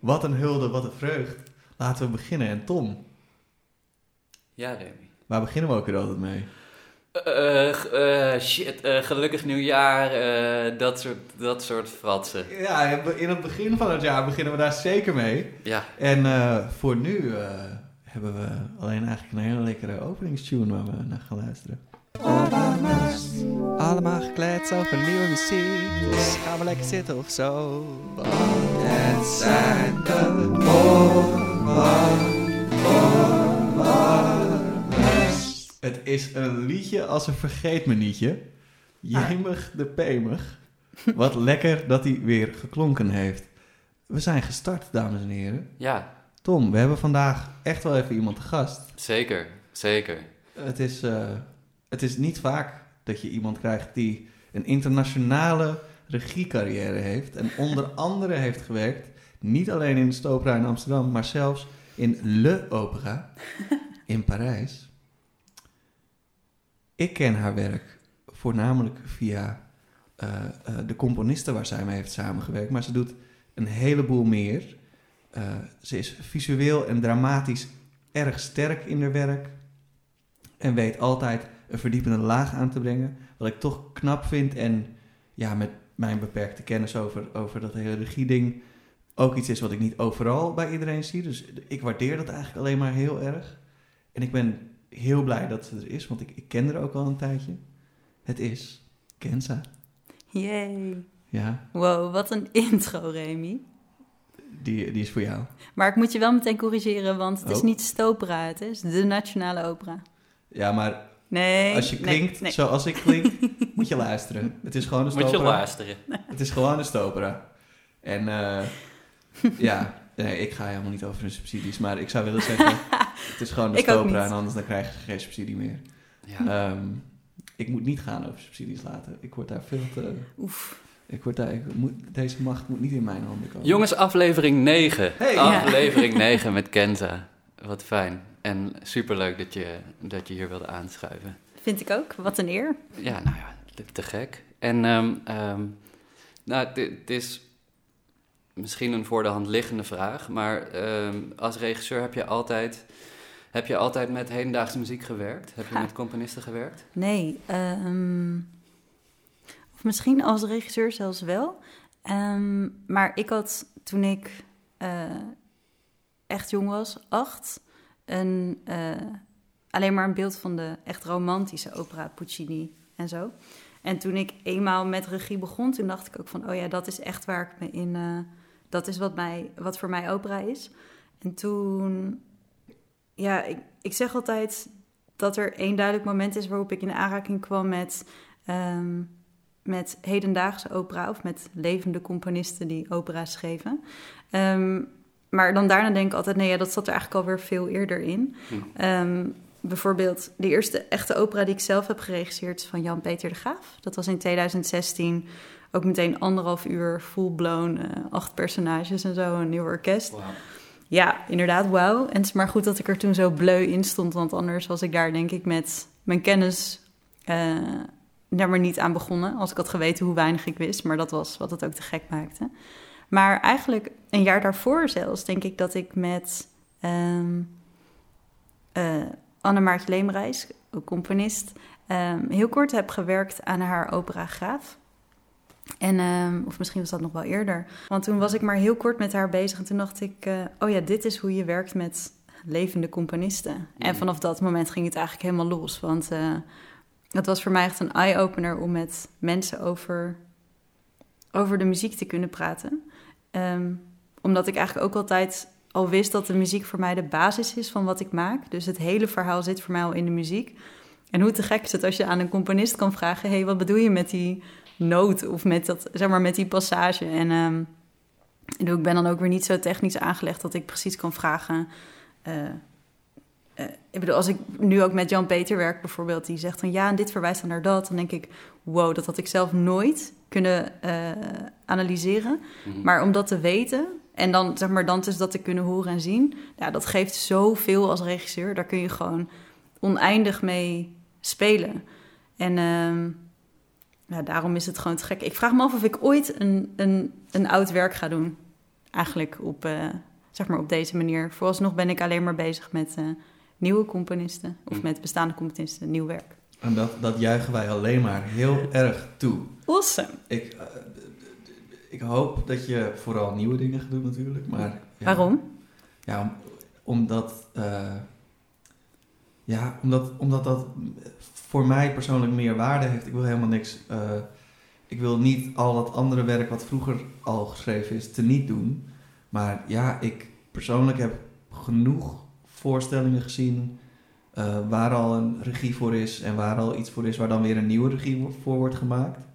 Wat een hulde, wat een vreugd. Laten we beginnen. En Tom, Ja, Remy. waar beginnen we ook weer altijd mee? Eh, eh, shit, eh, gelukkig nieuwjaar, eh, dat, soort, dat soort fratsen. Ja, in het begin van het jaar beginnen we daar zeker mee. Ja, En eh, voor nu eh, hebben we alleen eigenlijk een hele lekkere openingstune waar we naar gaan luisteren. Allemaal gekleed over nieuwe muziek. Dus gaan we lekker zitten of zo. Het zijn de Het is een liedje als een vergeet me nietje. Jemig de pemig. Wat lekker dat hij weer geklonken heeft. We zijn gestart, dames en heren. ja, Tom, we hebben vandaag echt wel even iemand te gast. zeker, zeker. Het is, eh, het is niet vaak dat je iemand krijgt die een internationale regiecarrière heeft. En onder andere heeft gewerkt, niet alleen in de Stopera in Amsterdam, maar zelfs in Le Opera in Parijs. Ik ken haar werk voornamelijk via eh, eh, de componisten waar zij mee heeft samengewerkt. Maar ze doet een heleboel meer. Eh, ze is visueel en dramatisch erg sterk in haar werk. En weet altijd een verdiepende laag aan te brengen. Wat ik toch knap vind. En ja, met mijn beperkte kennis over, over dat hele regieding. Ook iets is wat ik niet overal bij iedereen zie. Dus ik waardeer dat eigenlijk alleen maar heel erg. En ik ben heel blij dat ze er is. Want ik, ik ken haar ook al een tijdje. Het is Kenza. Yay. Ja, Wow, wat een intro, Remy. die, die is voor jou. Maar ik moet je wel meteen corrigeren, want het is Oh. niet Stopera, het is de Nationale Opera. Ja, maar Nee. als je klinkt nee. zoals ik klink, moet je luisteren. Het is gewoon een Moet je stopera. luisteren. Het is gewoon een stopera. En eh, ja, nee, ik ga helemaal niet over de subsidies, maar ik zou willen zeggen, het is gewoon stopera niet. en anders dan krijg je geen subsidie meer. Ja. Ehm, ik moet niet gaan over subsidies laten. Ik word daar veel te... Oef. Ik word daar, ik moet, deze macht moet niet in mijn handen komen. Jongens, aflevering 9. Hey. Aflevering 9 met Kenza. Wat fijn. En superleuk dat je, dat je hier wilde aanschuiven. Vind ik ook. Wat een eer. Ja, nou ja, te, te gek. En ehm, ehm, nou, het is misschien een voor de hand liggende vraag, maar ehm, als regisseur heb je altijd, heb je altijd met hedendaagse muziek gewerkt? Heb je Ha. met componisten gewerkt? Nee. ehm, of misschien als regisseur zelfs wel. Ehm, maar ik had toen ik eh, echt jong was, acht, een, eh, alleen maar een beeld van de echt romantische opera Puccini en zo. En toen ik eenmaal met regie begon, toen dacht ik ook van, oh ja, dat is echt waar ik me in, eh, dat is wat, mij, wat voor mij opera is. En toen, ja, ik, ik zeg altijd dat er één duidelijk moment is waarop ik in aanraking kwam met, ehm, met hedendaagse opera of met levende componisten die opera's schreven. Ehm, maar dan daarna denk ik altijd, nee, ja, dat zat er eigenlijk alweer veel eerder in. Hm. Ehm, bijvoorbeeld de eerste echte opera die ik zelf heb geregisseerd is van Jan-Peter de Graaf. Dat was in 2016. Ook meteen anderhalf uur, full-blown, eh, acht personages en zo, een nieuw orkest. Ja, inderdaad, wauw. En het is maar goed dat ik er toen zo bleu in stond, want anders was ik daar denk ik met mijn kennis eh daar maar niet aan begonnen. Als ik had geweten hoe weinig ik wist, maar dat was wat het ook te gek maakte. Maar eigenlijk een jaar daarvoor zelfs denk ik dat ik met eh Anne-Maartje Leemreis, ook componist, ehm, heel kort heb gewerkt aan haar opera Graaf. En, ehm, of misschien was dat nog wel eerder. Want toen was ik maar heel kort met haar bezig. En toen dacht ik, eh, oh ja, dit is hoe je werkt met levende componisten. En Mhm. vanaf dat moment ging het eigenlijk helemaal los. Want eh, het was voor mij echt een eye-opener om met mensen over, over de muziek te kunnen praten. Ehm, omdat ik eigenlijk ook altijd al wist dat de muziek voor mij de basis is van wat ik maak. Dus het hele verhaal zit voor mij al in de muziek. En hoe te gek is het als je aan een componist kan vragen... hé, hey, wat bedoel je met die noot of met, dat, zeg maar, met die passage? En ehm, ik ben dan ook weer niet zo technisch aangelegd... dat ik precies kan vragen... eh, eh, ik bedoel, als ik nu ook met Jan-Peter werk bijvoorbeeld... die zegt dan ja, en dit verwijst dan naar dat... dan denk ik, wow, dat had ik zelf nooit kunnen eh, analyseren... Mhm. Maar om dat te weten en dan, zeg maar, dan dus dat te kunnen horen en zien, ja, dat geeft zoveel als regisseur. Daar kun je gewoon oneindig mee spelen. En ehm, ja, daarom is het gewoon te gek. Ik vraag me af of ik ooit een, een, een oud werk ga doen. eigenlijk op, eh, zeg maar op deze manier. Vooralsnog ben ik alleen maar bezig met eh, nieuwe componisten. Of Mm. met bestaande componisten, nieuw werk. En dat, dat juichen wij alleen maar heel erg toe. Awesome. Ik, eh, ik hoop dat je vooral nieuwe dingen gaat doen natuurlijk. Maar, ja, Waarom? Ja, om- omdat, ja, omdat, omdat dat voor mij persoonlijk meer waarde heeft. Ik wil helemaal niks. eh, ik wil niet al dat andere werk wat vroeger al geschreven is, te niet doen. Maar ja, ik persoonlijk heb genoeg voorstellingen gezien eh, waar al een regie voor is en waar al iets voor is, waar dan weer een nieuwe regie voor wordt gemaakt.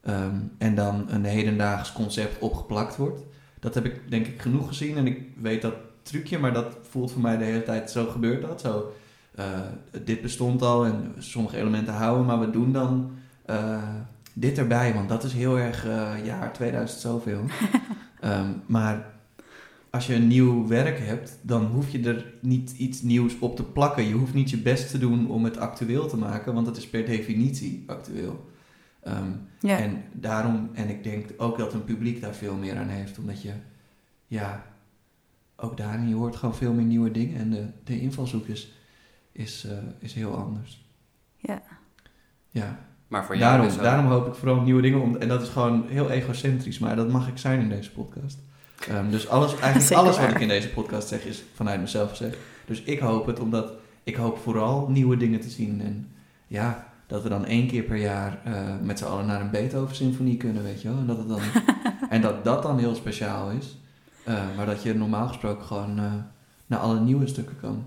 Ehm, en dan een hedendaags concept opgeplakt wordt. Dat heb ik denk ik genoeg gezien en ik weet dat trucje, maar dat voelt voor mij de hele tijd zo gebeurt dat. Zo, dit bestond al en sommige elementen houden, maar we doen dan eh, dit erbij, want dat is heel erg eh, jaar 2000 zoveel. Ehm, maar als je een nieuw werk hebt, dan hoef je er niet iets nieuws op te plakken. Je hoeft niet je best te doen om het actueel te maken, want het is per definitie actueel. Ehm, Ja. en daarom, en ik denk ook dat een publiek daar veel meer aan heeft, omdat je, ja, ook daarin, je hoort gewoon veel meer nieuwe dingen en de, de invalshoek is, is, eh, is heel anders. Ja. Ja, Maar voor jou daarom, dus ook. daarom hoop ik vooral nieuwe dingen, om, en dat is gewoon heel egocentrisch, maar dat mag ik zijn in deze podcast. Ehm, dus alles, eigenlijk alles wat ik in deze podcast zeg, is vanuit mezelf zeg. Dus ik hoop het, omdat ik hoop vooral nieuwe dingen te zien en ja, dat we dan één keer per jaar eh, met z'n allen naar een Beethoven-symfonie kunnen, weet je wel. En dat, het dan, en dat dat dan heel speciaal is. Eh, maar dat je normaal gesproken gewoon naar alle nieuwe stukken kan.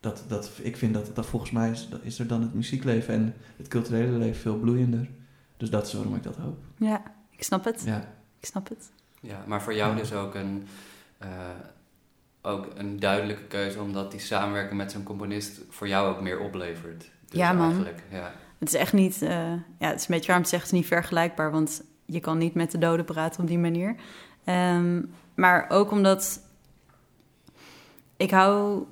Dat, dat, ik vind dat, dat volgens mij is, dat is er dan het muziekleven en het culturele leven veel bloeiender. Dus dat is waarom ik dat hoop. ja, ik snap het. Ja, Ik snap het. Ja, maar voor jou dus ook een, eh, ook een duidelijke keuze, omdat die samenwerking met zo'n componist voor jou ook meer oplevert. Dus Ja, man. Eigenlijk, ja. Het is echt niet, eh, ja, het is een beetje waarom te zeggen, het is niet vergelijkbaar, want je kan niet met de doden praten op die manier. Ehm, maar ook omdat ik hou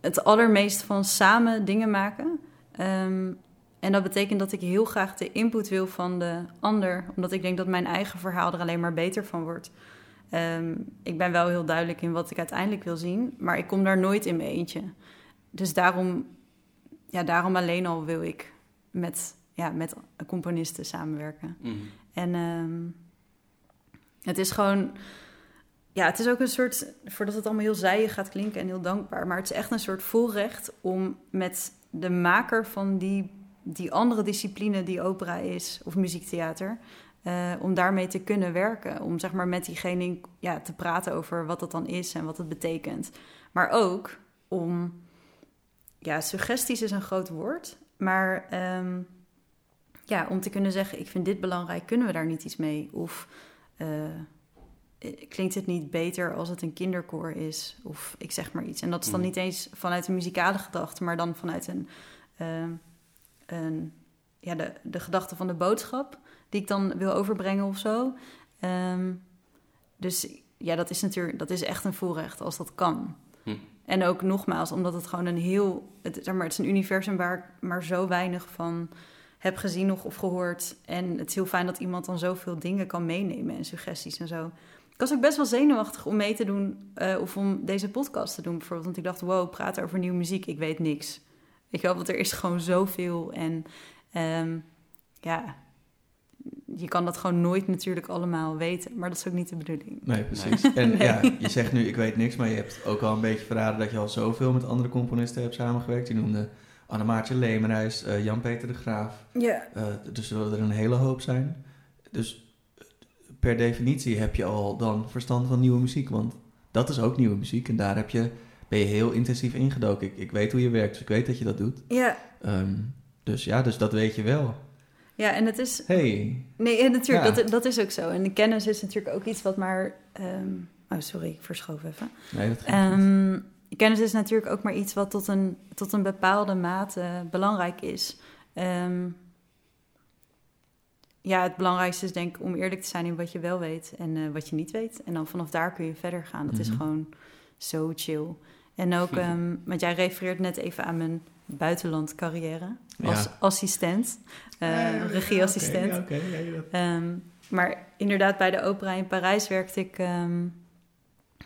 het allermeest van samen dingen maken. Ehm, en dat betekent dat ik heel graag de input wil van de ander, omdat ik denk dat mijn eigen verhaal er alleen maar beter van wordt. Ehm, ik ben wel heel duidelijk in wat ik uiteindelijk wil zien, maar ik kom daar nooit in mijn eentje. Dus daarom ja, daarom alleen al wil ik met, ja, met componisten samenwerken. Mhm. En ehm, het is gewoon, ja, het is ook een soort, voordat het allemaal heel zijig gaat klinken en heel dankbaar, maar het is echt een soort voorrecht om met de maker van die, die andere discipline die opera is, of muziektheater, eh, om daarmee te kunnen werken. Om zeg maar met diegene ja, te praten over wat dat dan is en wat het betekent. Maar ook om ja, suggesties is een groot woord. Maar ehm, ja, om te kunnen zeggen, ik vind dit belangrijk, kunnen we daar niet iets mee? Of eh, klinkt het niet beter als het een kinderkoor is? Of ik zeg maar iets. En dat is dan Mhm. niet eens vanuit een muzikale gedachte, maar dan vanuit een, ehm, een ja, de, de gedachte van de boodschap die ik dan wil overbrengen of zo. Ehm, dus ja, dat is natuurlijk, dat is echt een voorrecht als dat kan. Hm. En ook nogmaals, omdat het gewoon een heel, het, zeg maar, het is een universum waar ik maar zo weinig van heb gezien nog of gehoord. En het is heel fijn dat iemand dan zoveel dingen kan meenemen en suggesties en zo. Ik was ook best wel zenuwachtig om mee te doen eh, of om deze podcast te doen bijvoorbeeld. Want ik dacht, wow, praten over nieuwe muziek, ik weet niks. Ik wel, want er is gewoon zoveel en ehm, ja, je kan dat gewoon nooit natuurlijk allemaal weten. Maar dat is ook niet de bedoeling. nee, precies. En Nee. ja, je zegt nu, ik weet niks, maar je hebt ook al een beetje verraden dat je al zoveel met andere componisten hebt samengewerkt. Je noemde Annemaartje Leemreis, eh, Jan-Peter de Graaf. Ja. Eh, dus er zullen er een hele hoop zijn. Dus per definitie heb je al dan verstand van nieuwe muziek, want dat is ook nieuwe muziek en daar heb je, ben je heel intensief ingedoken. Ik, ik weet hoe je werkt, dus ik weet dat je dat doet. Ja. Ehm, dus ja, dus dat weet je wel. ja, en het is, Hey, Nee, en natuurlijk, Ja. dat, dat is ook zo. En de kennis is natuurlijk ook iets wat maar... ehm, oh, sorry, ik verschoof even. nee, dat gaat niet. Ehm, kennis is natuurlijk ook maar iets wat tot een, tot een bepaalde mate belangrijk is. Ehm, ja, het belangrijkste is denk ik om eerlijk te zijn in wat je wel weet en eh, wat je niet weet. En dan vanaf daar kun je verder gaan. Dat is Mhm. gewoon zo chill. En ook, ehm, want jij refereert net even aan mijn buitenlandcarrière als Ja. assistent, eh, Ja, regieassistent. Ehm, maar inderdaad, bij de opera in Parijs werkte ik ehm,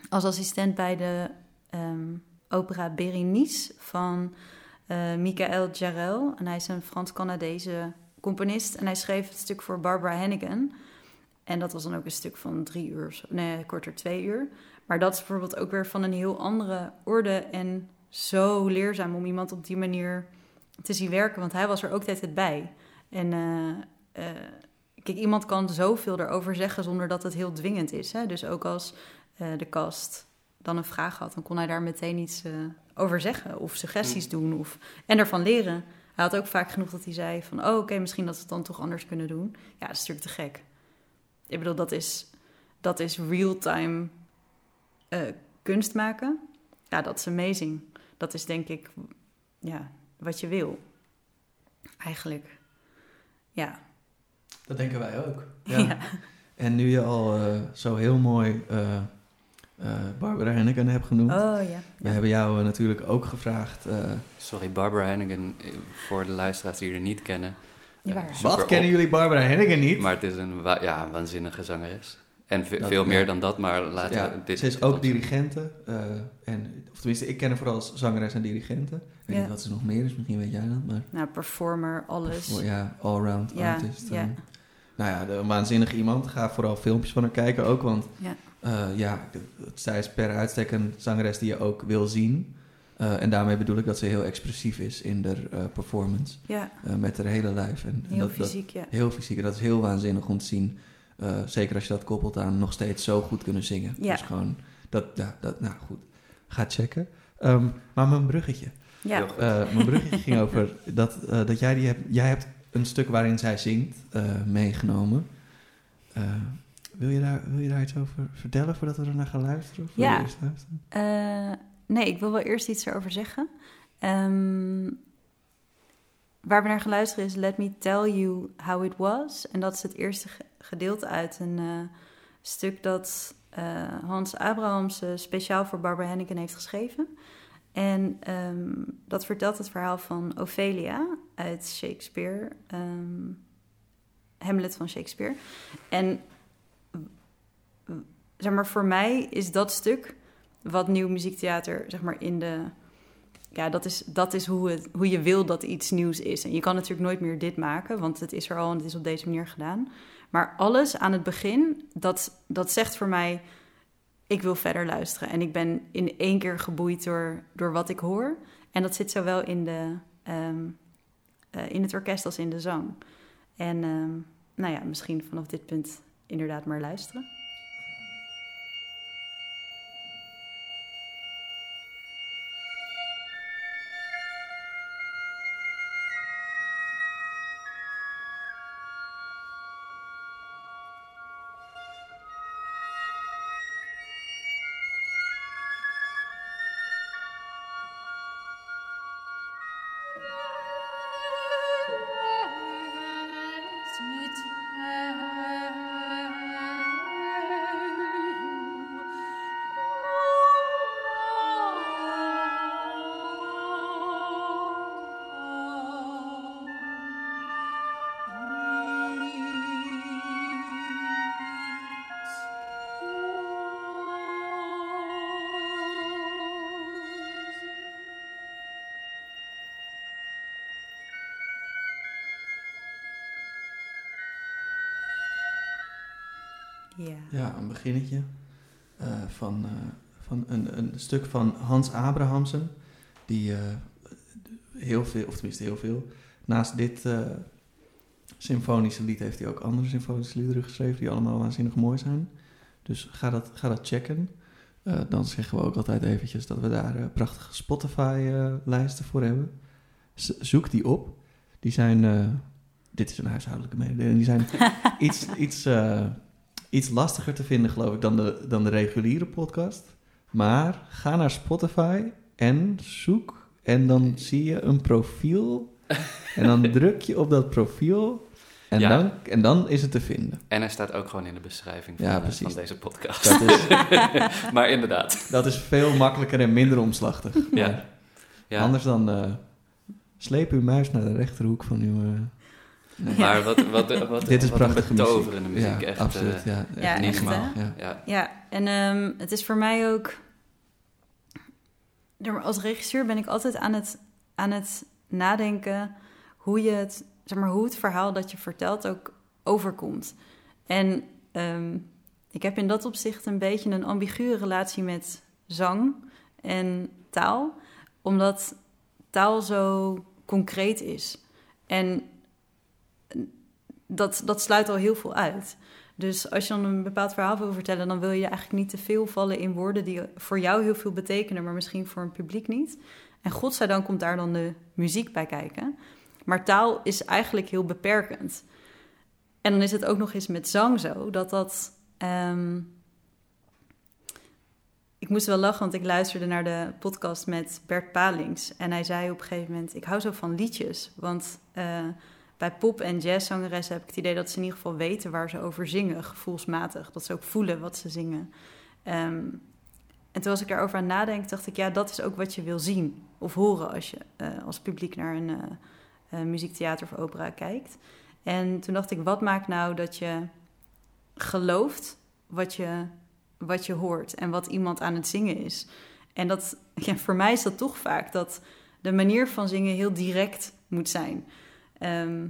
als assistent bij de ehm, opera Berenice van uh, Michael Jarel. En hij is een Frans-Canadese componist. En hij schreef het stuk voor Barbara Hannigan. En dat was dan ook een stuk van drie uur, nee, korter twee uur. Maar dat is bijvoorbeeld ook weer van een heel andere orde en zo leerzaam om iemand op die manier te zien werken. Want hij was er ook tijd bij. En uh, kijk, iemand kan zoveel erover zeggen zonder dat het heel dwingend is. Hè? Dus ook als uh, de kast dan een vraag had, dan kon hij daar meteen iets over zeggen of suggesties mm. doen of, en ervan leren. Hij had ook vaak genoeg dat hij zei van, oh oké, misschien dat we het dan toch anders kunnen doen. Ja, dat is natuurlijk te gek. Ik bedoel, dat is, dat is real-time uh, kunst maken. Ja, dat is amazing. Dat is denk ik, ja, wat je wil. Eigenlijk. Ja. Dat denken wij ook. Ja. En nu je al uh, zo heel mooi uh, uh, Barbara Hennigan hebt genoemd. Oh ja. We hebben jou natuurlijk ook gevraagd. Sorry, Barbara Hennigan, voor de luisteraars die er niet kennen. Wat kennen jullie Barbara Hennigan niet? Maar het is een ja, waanzinnige zangeres. En veel meer dan dat, maar laten ja, dit... Ze is ook dirigente. Uh, en, of tenminste, ik ken haar vooral als zangeres en dirigente. Ik weet niet wat ze nog meer is, misschien weet jij dat. Maar... Nou, performer, alles. ja, allround ja, artist. Ja. nou ja, een waanzinnig iemand. Ga vooral filmpjes van haar kijken ook, want ja, uh, ja zij is per uitstek een zangeres die je ook wil zien. Uh, en daarmee bedoel ik dat ze heel expressief is in de uh, performance. Ja. met haar hele lijf. En, heel dat, fysiek, dat, ja. Heel fysiek. En dat is heel waanzinnig om te zien uh, zeker als je dat koppelt aan nog steeds zo goed kunnen zingen. Ja. Dus gewoon, dat, ja, dat, nou goed, ga checken. Um, maar mijn bruggetje. Ja. Uh, mijn bruggetje ging over dat, uh, dat jij die hebt, jij hebt een stuk waarin zij zingt meegenomen. Wil, je daar, wil je daar iets over vertellen voordat we er naar gaan luisteren? Of ja. nee, ik wil wel eerst iets erover zeggen. Um, waar we naar gaan luisteren is Let Me Tell You How It Was. En dat is het eerste gedeelte uit een uh, stuk dat uh, Hans Abrahamse speciaal voor Barbara Henniken heeft geschreven. En um, dat vertelt het verhaal van Ophelia uit Shakespeare, um, Hamlet van Shakespeare. En zeg maar, voor mij is dat stuk wat nieuw muziektheater zeg maar, in de ja, dat is, dat is hoe, het, hoe je wil dat iets nieuws is. En je kan natuurlijk nooit meer dit maken, want het is er al en het is op deze manier gedaan. Maar alles aan het begin, dat, dat zegt voor mij, ik wil verder luisteren. En ik ben in één keer geboeid door, door wat ik hoor. En dat zit zowel in, de, um, uh, in het orkest als in de zang. En um, nou ja, misschien vanaf dit punt inderdaad maar luisteren. Ja, ja een beginnetje uh, van, uh, van een, een stuk van Hans Abrahamsen, die uh, heel veel, of tenminste heel veel, naast dit symfonische lied heeft hij ook andere symfonische liederen geschreven die allemaal waanzinnig mooi zijn. Dus ga dat, ga dat checken. dan zeggen we ook altijd eventjes dat we daar prachtige Spotify-lijsten voor hebben. Z zoek die op. Die zijn, dit is een huishoudelijke mededeling, die zijn iets, iets iets lastiger te vinden, geloof ik, dan de, dan de reguliere podcast. Maar ga naar Spotify en zoek. En dan zie je een profiel. En dan druk je op dat profiel. En, ja. dan, en dan is het te vinden. En hij staat ook gewoon in de beschrijving van, ja, uh, van deze podcast. Dat is, maar inderdaad. Dat is veel makkelijker en minder omslachtig. Ja. ja. Anders dan uh, sleep uw muis naar de rechterhoek van uw... Uh, Nee. Maar wat, wat, wat, Dit is wat een prachtige betoverende muziek. Ja, echt, absoluut. eh, ja, Ja, niet echt, normaal. hè? Ja. ja. Ja, en ehm, het is voor mij ook. Als regisseur ben ik altijd aan het, aan het nadenken hoe je het, zeg maar, hoe het verhaal dat je vertelt ook overkomt. En ehm, ik heb in dat opzicht een beetje een ambiguë relatie met zang en taal, omdat taal zo concreet is. En dat, dat sluit al heel veel uit. Dus als je dan een bepaald verhaal wil vertellen, dan wil je eigenlijk niet te veel vallen in woorden die voor jou heel veel betekenen, maar misschien voor een publiek niet. En godzijdank komt daar dan de muziek bij kijken. Maar taal is eigenlijk heel beperkend. En dan is het ook nog eens met zang zo dat dat. ehm, ik moest wel lachen, want ik luisterde naar de podcast met Bert Palings. En hij zei op een gegeven moment: Ik hou zo van liedjes. Want eh, bij pop- en jazzzangeressen heb ik het idee dat ze in ieder geval weten waar ze over zingen, gevoelsmatig. Dat ze ook voelen wat ze zingen. Ehm, en toen was ik daarover aan nadenken, dacht ik, ja, dat is ook wat je wil zien of horen als je eh, als publiek naar een eh, eh, muziektheater of opera kijkt. En toen dacht ik, wat maakt nou dat je gelooft wat je, wat je hoort en wat iemand aan het zingen is? En dat, ja, voor mij is dat toch vaak dat de manier van zingen heel direct moet zijn. Ehm,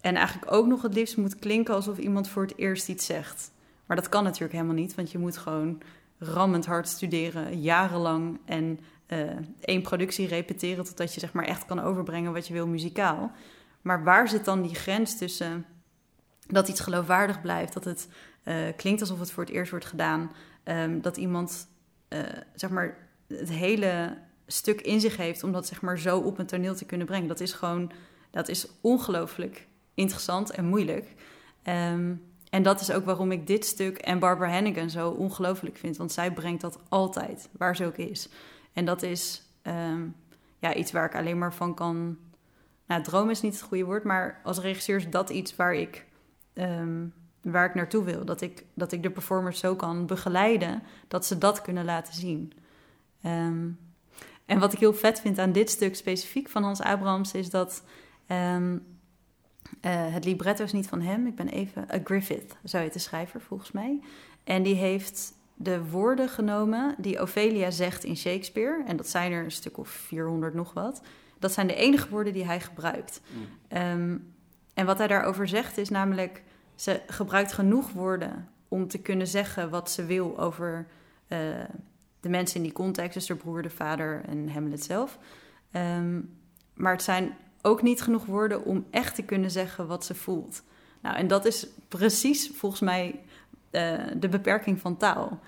en eigenlijk ook nog het liefst moet klinken alsof iemand voor het eerst iets zegt. Maar dat kan natuurlijk helemaal niet, want je moet gewoon rammend hard studeren, jarenlang. En eh, één productie repeteren totdat je zeg maar echt kan overbrengen wat je wil muzikaal. Maar waar zit dan die grens tussen dat iets geloofwaardig blijft, dat het eh, klinkt alsof het voor het eerst wordt gedaan, ehm, dat iemand eh, zeg maar het hele stuk in zich heeft om dat zeg maar zo op een toneel te kunnen brengen. Dat is gewoon, dat is ongelooflijk interessant en moeilijk. Ehm, en dat is ook waarom ik dit stuk en Barbara Hannigan zo ongelooflijk vind. Want zij brengt dat altijd, waar ze ook is. En dat is ehm, ja, iets waar ik alleen maar van kan... Nou, dromen is niet het goede woord, maar als regisseur is dat iets waar ik, ehm, waar ik naartoe wil. Dat ik, dat ik de performers zo kan begeleiden dat ze dat kunnen laten zien. En wat ik heel vet vind aan dit stuk specifiek van Hans Abrams is dat... ehm, eh, het libretto is niet van hem. Ik ben even... A Griffith, zou je de schrijver, volgens mij. En die heeft de woorden genomen die Ophelia zegt in Shakespeare. En dat zijn er een stuk of 400 nog wat. Dat zijn de enige woorden die hij gebruikt. Mm. Ehm, en wat hij daarover zegt is namelijk... ze gebruikt genoeg woorden om te kunnen zeggen wat ze wil over eh, de mensen in die context. Dus de broer, de vader en Hamlet zelf. Ehm, maar het zijn ook niet genoeg woorden om echt te kunnen zeggen wat ze voelt. Nou, en dat is precies volgens mij eh, de beperking van taal.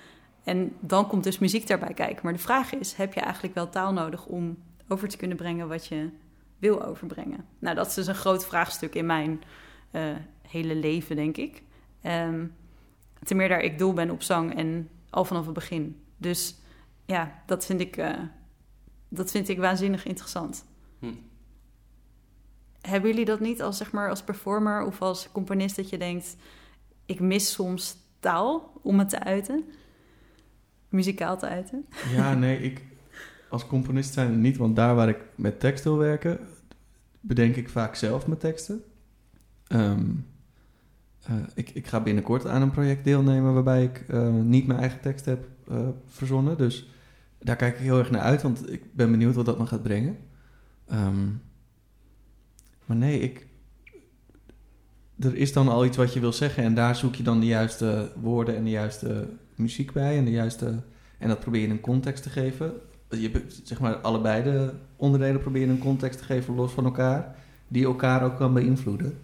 En dan komt dus muziek daarbij kijken. Maar de vraag is: heb je eigenlijk wel taal nodig om over te kunnen brengen wat je wil overbrengen? Nou, dat is dus een groot vraagstuk in mijn eh, hele leven, denk ik. Ehm ten meer daar ik doel ben op zang en al vanaf het begin. Dus ja, dat vind ik, eh, dat vind ik waanzinnig interessant. Hm. Hebben jullie dat niet als, zeg maar, als performer of als componist dat je denkt... ik mis soms taal om het te uiten? Muzikaal te uiten? Ja, nee, ik als componist zijn niet, want daar waar ik met tekst wil werken, bedenk ik vaak zelf mijn teksten. Ehm, eh, ik, ik ga binnenkort aan een project deelnemen waarbij ik eh, niet mijn eigen tekst heb eh, verzonnen. Dus daar kijk ik heel erg naar uit, want ik ben benieuwd wat dat me gaat brengen. Ehm, maar nee, ik, er is dan al iets wat je wil zeggen en daar zoek je dan de juiste woorden en de juiste muziek bij en de juiste en dat probeer je een context te geven. Je, zeg maar, allebei de onderdelen probeer je een context te geven los van elkaar, die elkaar ook kan beïnvloeden.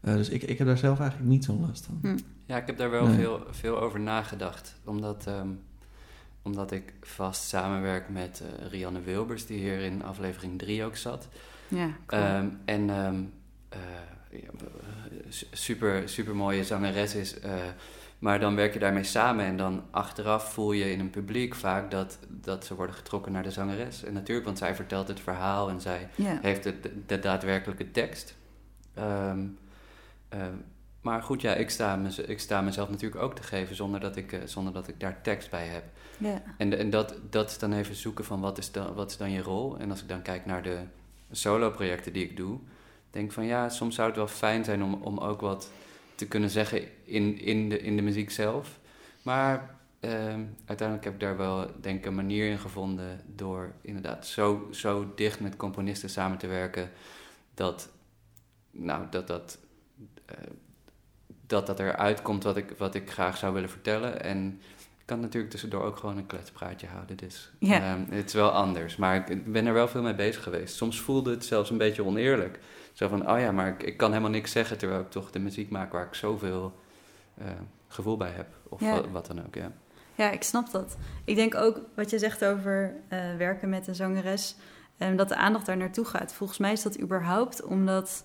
Eh, dus ik, ik heb daar zelf eigenlijk niet zo'n last van. Hm. Ja, ik heb daar wel Nee. veel, veel over nagedacht. Omdat, ehm, omdat ik vast samenwerk met eh, Rianne Wilbers, die hier in aflevering 3 ook zat. Ja, cool. Ehm, en su- super, super mooie zangeres is. eh, maar dan werk je daarmee samen en dan achteraf voel je in een publiek vaak dat, dat ze worden getrokken naar de zangeres. En natuurlijk, want zij vertelt het verhaal en zij heeft de, de, daadwerkelijke tekst. Ehm, maar goed, ja, ik sta, mez- ik sta mezelf natuurlijk ook te geven zonder dat ik, zonder dat ik daar tekst bij heb. En, en dat, dat is dan even zoeken van wat is dan, wat is dan je rol. En als ik dan kijk naar de solo-projecten die ik doe, denk van ja, soms zou het wel fijn zijn om, om ook wat te kunnen zeggen in, in, de, in de muziek zelf. Maar ehm, uiteindelijk heb ik daar wel denk een manier in gevonden door inderdaad zo, zo dicht met componisten samen te werken dat nou, dat, dat, eh, dat dat eruit komt wat ik, wat ik graag zou willen vertellen. En kan natuurlijk tussendoor ook gewoon een kletspraatje houden. Dus Ja. ehm, het is wel anders. Maar ik- ben er wel veel mee bezig geweest. Soms voelde het zelfs een beetje oneerlijk. Zo van, oh ja, maar ik, ik kan helemaal niks zeggen... terwijl ik toch de muziek maak waar ik zoveel eh, gevoel bij heb. Of Ja. wat, wat dan ook, ja. Ja, ik snap dat. Ik denk ook wat je zegt over eh, werken met een zangeres, en dat de aandacht daar naartoe gaat. Volgens mij is dat überhaupt omdat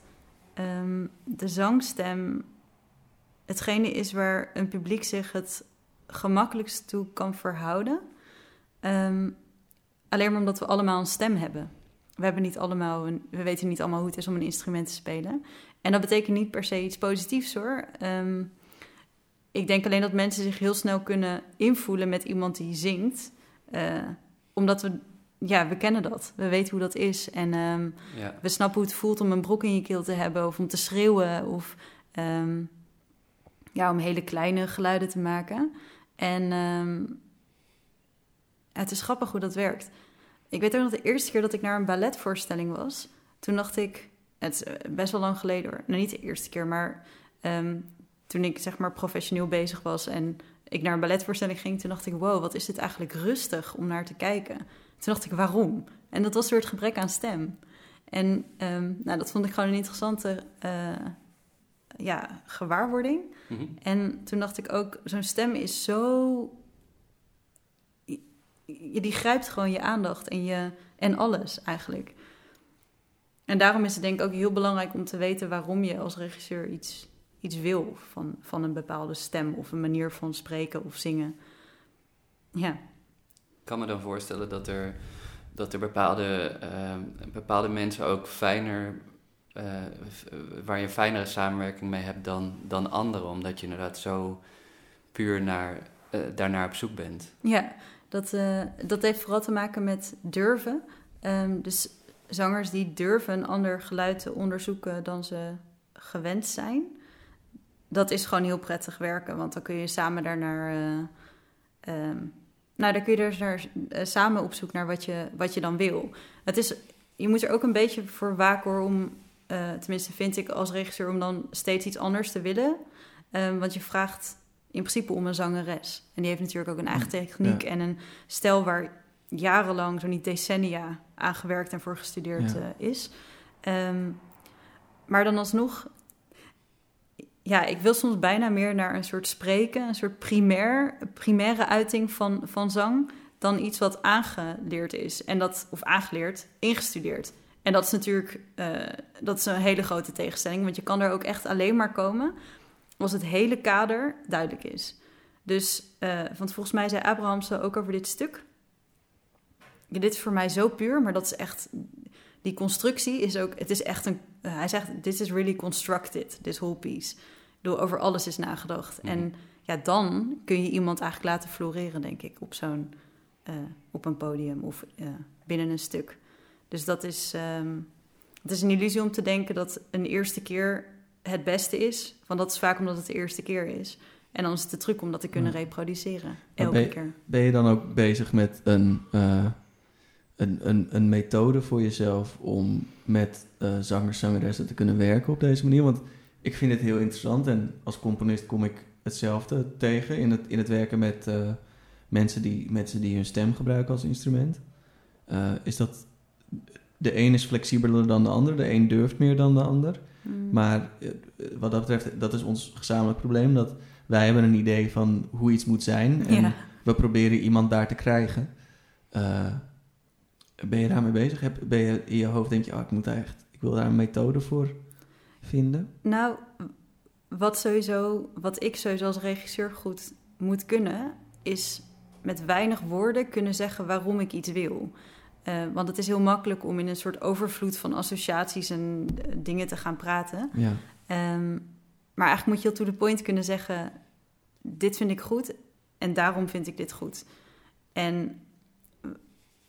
de zangstem hetgene is waar een publiek zich het gemakkelijkst toe kan verhouden. Ehm, alleen maar omdat we allemaal een stem hebben. We, hebben niet allemaal een, we weten niet allemaal hoe het is om een instrument te spelen. En dat betekent niet per se iets positiefs hoor. Ehm, ik denk alleen dat mensen zich heel snel kunnen invoelen met iemand die zingt. eh, omdat we, ja, we kennen dat. We weten hoe dat is. En ehm, ja. we snappen hoe het voelt om een brok in je keel te hebben. Of om te schreeuwen. Of ja, om hele kleine geluiden te maken. En ehm, het is grappig hoe dat werkt. Ik weet ook nog de eerste keer dat ik naar een balletvoorstelling was. Toen dacht ik, het eh, best wel lang geleden hoor. Nou, niet de eerste keer, maar ehm, toen ik zeg maar professioneel bezig was en ik naar een balletvoorstelling ging, toen dacht ik, wow, wat is dit eigenlijk rustig om naar te kijken. Toen dacht ik, waarom? En dat was door het gebrek aan stem. En ehm, nou, dat vond ik gewoon een interessante eh, ja, gewaarwording. Mhm. En toen dacht ik ook, zo'n stem is zo... Die grijpt gewoon je aandacht en, je, en alles eigenlijk. En daarom is het denk ik ook heel belangrijk om te weten waarom je als regisseur iets, iets wil van, van een bepaalde stem of een manier van spreken of zingen. Ja, Ik kan me dan voorstellen dat er, dat er bepaalde, eh, bepaalde mensen ook fijner, eh, waar je een fijnere samenwerking mee hebt dan, dan anderen, omdat je inderdaad zo puur naar, eh, daarnaar op zoek bent. ja dat, eh, dat heeft vooral te maken met durven. Ehm, dus zangers die durven een ander geluid te onderzoeken dan ze gewend zijn. Dat is gewoon heel prettig werken, want dan kun je samen daarnaar. ehm, nou, dan kun je dus samen op zoek naar wat je, wat je dan wil. Het is, je moet er ook een beetje voor waken om, eh, tenminste vind ik als regisseur, om dan steeds iets anders te willen. Ehm, want je vraagt in principe om een zangeres. En die heeft natuurlijk ook een eigen techniek Ja. en een stijl waar jarenlang, zo niet decennia, aan gewerkt en voor gestudeerd Ja. eh, is. Ehm, maar dan alsnog, ja, ik wil soms bijna meer naar een soort spreken, een soort primair, primaire uiting van, van zang, dan iets wat aangeleerd is. En dat, of aangeleerd, ingestudeerd. En dat is natuurlijk eh, dat is een hele grote tegenstelling, want je kan er ook echt alleen maar komen als het hele kader duidelijk is. Dus, eh, want volgens mij zei Abrahamse ook over dit stuk. Ja, dit is voor mij zo puur, maar dat is echt. Die constructie is ook. Het is echt een. eh, hij zegt: This is really constructed, this whole piece. Bedoel, over alles is nagedacht. Mhm. En ja, dan kun je iemand eigenlijk laten floreren, denk ik, op zo'n. op een podium of binnen een stuk. Dus dat is. ehm, het is een illusie om te denken dat een eerste keer het beste is. Want dat is vaak omdat het de eerste keer is. En dan is het de truc om dat te kunnen reproduceren. Elke ben je- keer. Ben je dan ook bezig met een, eh, een, een, een methode voor jezelf om met eh zangers, zangeressen te kunnen werken op deze manier? Want ik vind het heel interessant en als componist kom ik hetzelfde tegen in het, in het werken met eh, mensen, die, mensen die hun stem gebruiken als instrument. Is dat de een is flexibeler dan de ander, de een durft meer dan de ander. Mm. Maar eh, wat dat betreft, dat is ons gezamenlijk probleem. Dat wij hebben een idee van hoe iets moet zijn. En Ja. we proberen iemand daar te krijgen. Eh, ben je daarmee bezig? Heb, ben je in je hoofd denk je, oh, ik moet echt, ik wil daar een methode voor vinden? Nou, wat, sowieso, wat ik sowieso als regisseur goed moet kunnen, is met weinig woorden kunnen zeggen waarom ik iets wil. Eh, want het is heel makkelijk om in een soort overvloed van associaties en eh, dingen te gaan praten. Ja, Ehm, maar eigenlijk moet je heel to the point kunnen zeggen: dit vind ik goed en daarom vind ik dit goed. En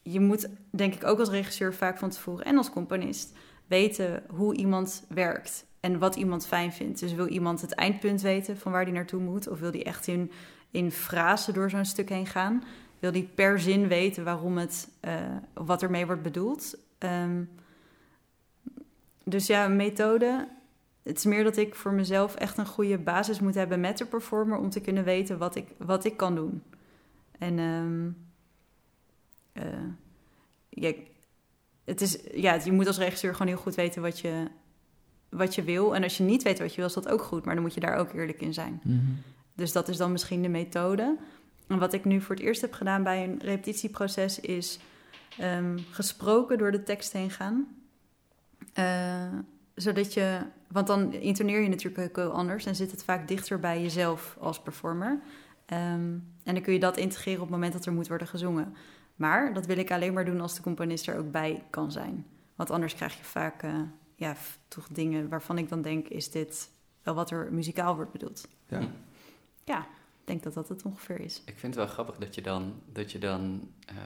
je moet, denk ik, ook als regisseur vaak van tevoren en als componist weten hoe iemand werkt en wat iemand fijn vindt. Dus wil iemand het eindpunt weten van waar die naartoe moet, of wil die echt in, in frasen door zo'n stuk heen gaan? Wil die per zin weten waarom het, uh, wat ermee wordt bedoeld? Um, dus ja, methode. Het is meer dat ik voor mezelf echt een goede basis moet hebben met de performer om te kunnen weten wat ik, wat ik kan doen. En um, uh, ja, het is, ja, je moet als regisseur gewoon heel goed weten wat je, wat je wil. En als je niet weet wat je wil, is dat ook goed. Maar dan moet je daar ook eerlijk in zijn. Mhm. Dus dat is dan misschien de methode. En wat ik nu voor het eerst heb gedaan bij een repetitieproces is um, gesproken door de tekst heen gaan. Uh, zodat je, want dan intoneer je natuurlijk ook heel anders en zit het vaak dichter bij jezelf als performer. Um, en dan kun je dat integreren op het moment dat er moet worden gezongen. Maar dat wil ik alleen maar doen als de componist er ook bij kan zijn. Want anders krijg je vaak uh, ja, toch dingen waarvan ik dan denk: is dit wel wat er muzikaal wordt bedoeld? Ja. Ja, ik denk dat dat het ongeveer is. Ik vind het wel grappig dat je dan, dat je dan uh,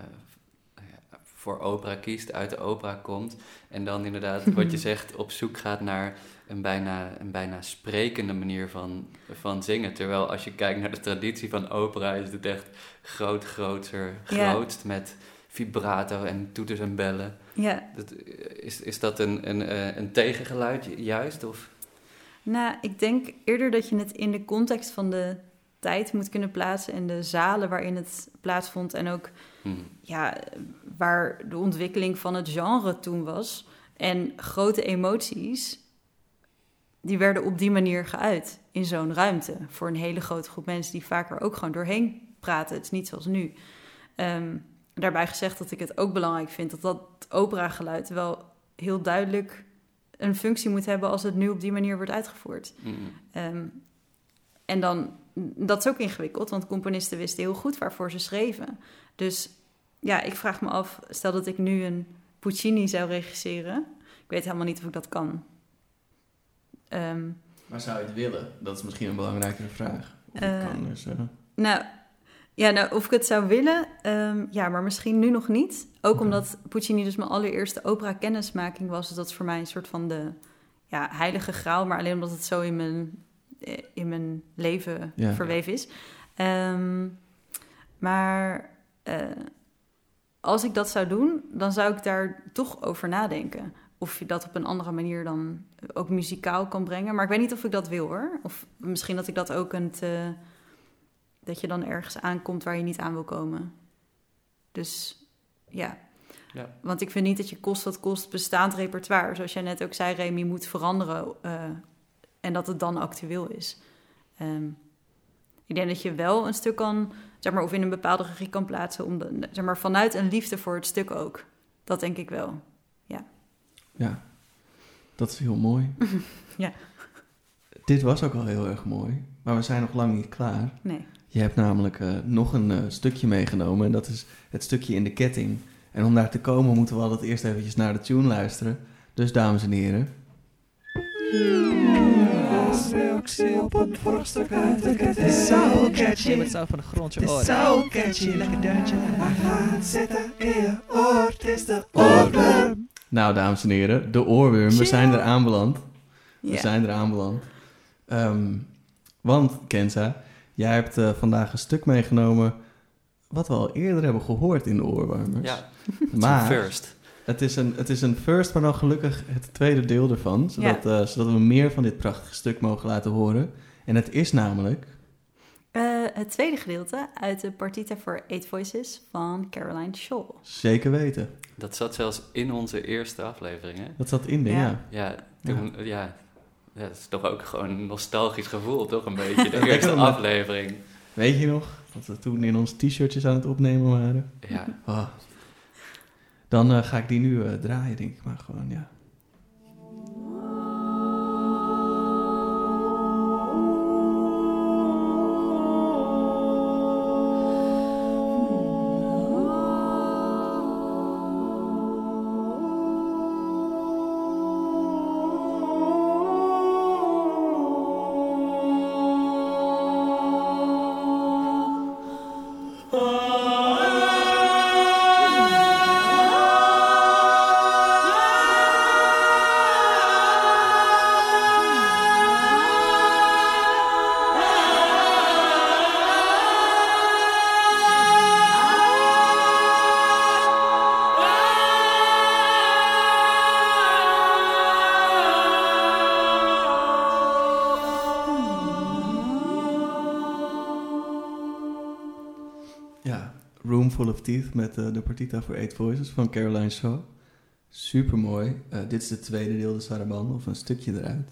voor opera kiest, uit de opera komt. En dan inderdaad, wat je zegt, op zoek gaat naar een bijna, een bijna sprekende manier van, van zingen. Terwijl als je kijkt naar de traditie van opera, is het echt groot, groter, grootst ja. met vibrato en toeters en bellen. Ja. Dat, is, is dat een, een, eh, een tegengeluid juist? Of? Nou, ik denk eerder dat je het in de context van de tijd moet kunnen plaatsen en de zalen waarin het plaatsvond en ook hmm. ja, waar de ontwikkeling van het genre toen was. En grote emoties, die werden op die manier geuit in zo'n ruimte voor een hele grote groep mensen die vaker ook gewoon doorheen praten. Het is niet zoals nu. Um, daarbij gezegd dat ik het ook belangrijk vind dat dat operageluid wel heel duidelijk een functie moet hebben als het nu op die manier wordt uitgevoerd. Hmm. Um, en dan, dat is ook ingewikkeld, want componisten wisten heel goed waarvoor ze schreven. Dus ja, ik vraag me af, stel dat ik nu een Puccini zou regisseren. Ik weet helemaal niet of ik dat kan. Um, maar zou je het willen? Dat is misschien een belangrijkere vraag. Of uh, kan dus, uh... Nou, ja, nou, of ik het zou willen, um, ja, maar misschien nu nog niet. Ook okay. omdat Puccini dus mijn allereerste opera-kennismaking was. Dus dat is voor mij een soort van de ja, heilige graal. Maar alleen omdat het zo in mijn in mijn leven ja. verweven is. Um, maar uh, als ik dat zou doen, dan zou ik daar toch over nadenken. Of je dat op een andere manier dan ook muzikaal kan brengen. Maar ik weet niet of ik dat wil hoor. Of misschien dat ik dat ook een te, dat je dan ergens aankomt waar je niet aan wil komen. Dus ja. ja. Want ik vind niet dat je kost wat kost bestaand repertoire. Zoals jij net ook zei, Remy, moet veranderen. Uh, en dat het dan actueel is. Um, ik denk dat je wel een stuk kan, zeg maar, of in een bepaalde regie kan plaatsen, om de, zeg maar, vanuit een liefde voor het stuk ook. Dat denk ik wel. Ja. Ja, dat is heel mooi. ja. Dit was ook al heel erg mooi, maar we zijn nog lang niet klaar. Nee. Je hebt namelijk uh, nog een uh, stukje meegenomen en dat is het stukje in de ketting. En om daar te komen moeten we altijd eerst eventjes naar de tune luisteren. Dus dames en heren, op een uit de ketting. Zo catchy. Met zo van de grond je oren. Zo catchy. Lekker gaat zitten in je oor. Het is de oorworm. Nou, dames en heren, de oorworm. We zijn er aanbeland. We zijn er aanbeland. Um, want, Kenza, jij hebt uh, vandaag een stuk meegenomen... wat we al eerder hebben gehoord in de oorwarmers. Ja, maar first. Het is, een, het is een first, maar dan gelukkig het tweede deel ervan. Zodat, Ja. uh, zodat we meer van dit prachtige stuk mogen laten horen. En het is namelijk... Uh, het tweede gedeelte uit de partita voor Eight Voices van Caroline Shaw. Zeker weten. Dat zat zelfs in onze eerste aflevering, hè? Dat zat in de, Ja. ja. Ja, toen, ja. ja. dat is toch ook gewoon een nostalgisch gevoel, toch een beetje, de eerste aflevering. Weet je nog? Dat we toen in ons t-shirtjes aan het opnemen waren. Ja, Ah. Dan uh, ga ik die nu uh, draaien, denk ik maar gewoon, ja. Teeth met eh, de partita voor Eight Voices van Caroline Shaw. Super mooi. dit is het tweede deel, de Sarabande, of een stukje eruit.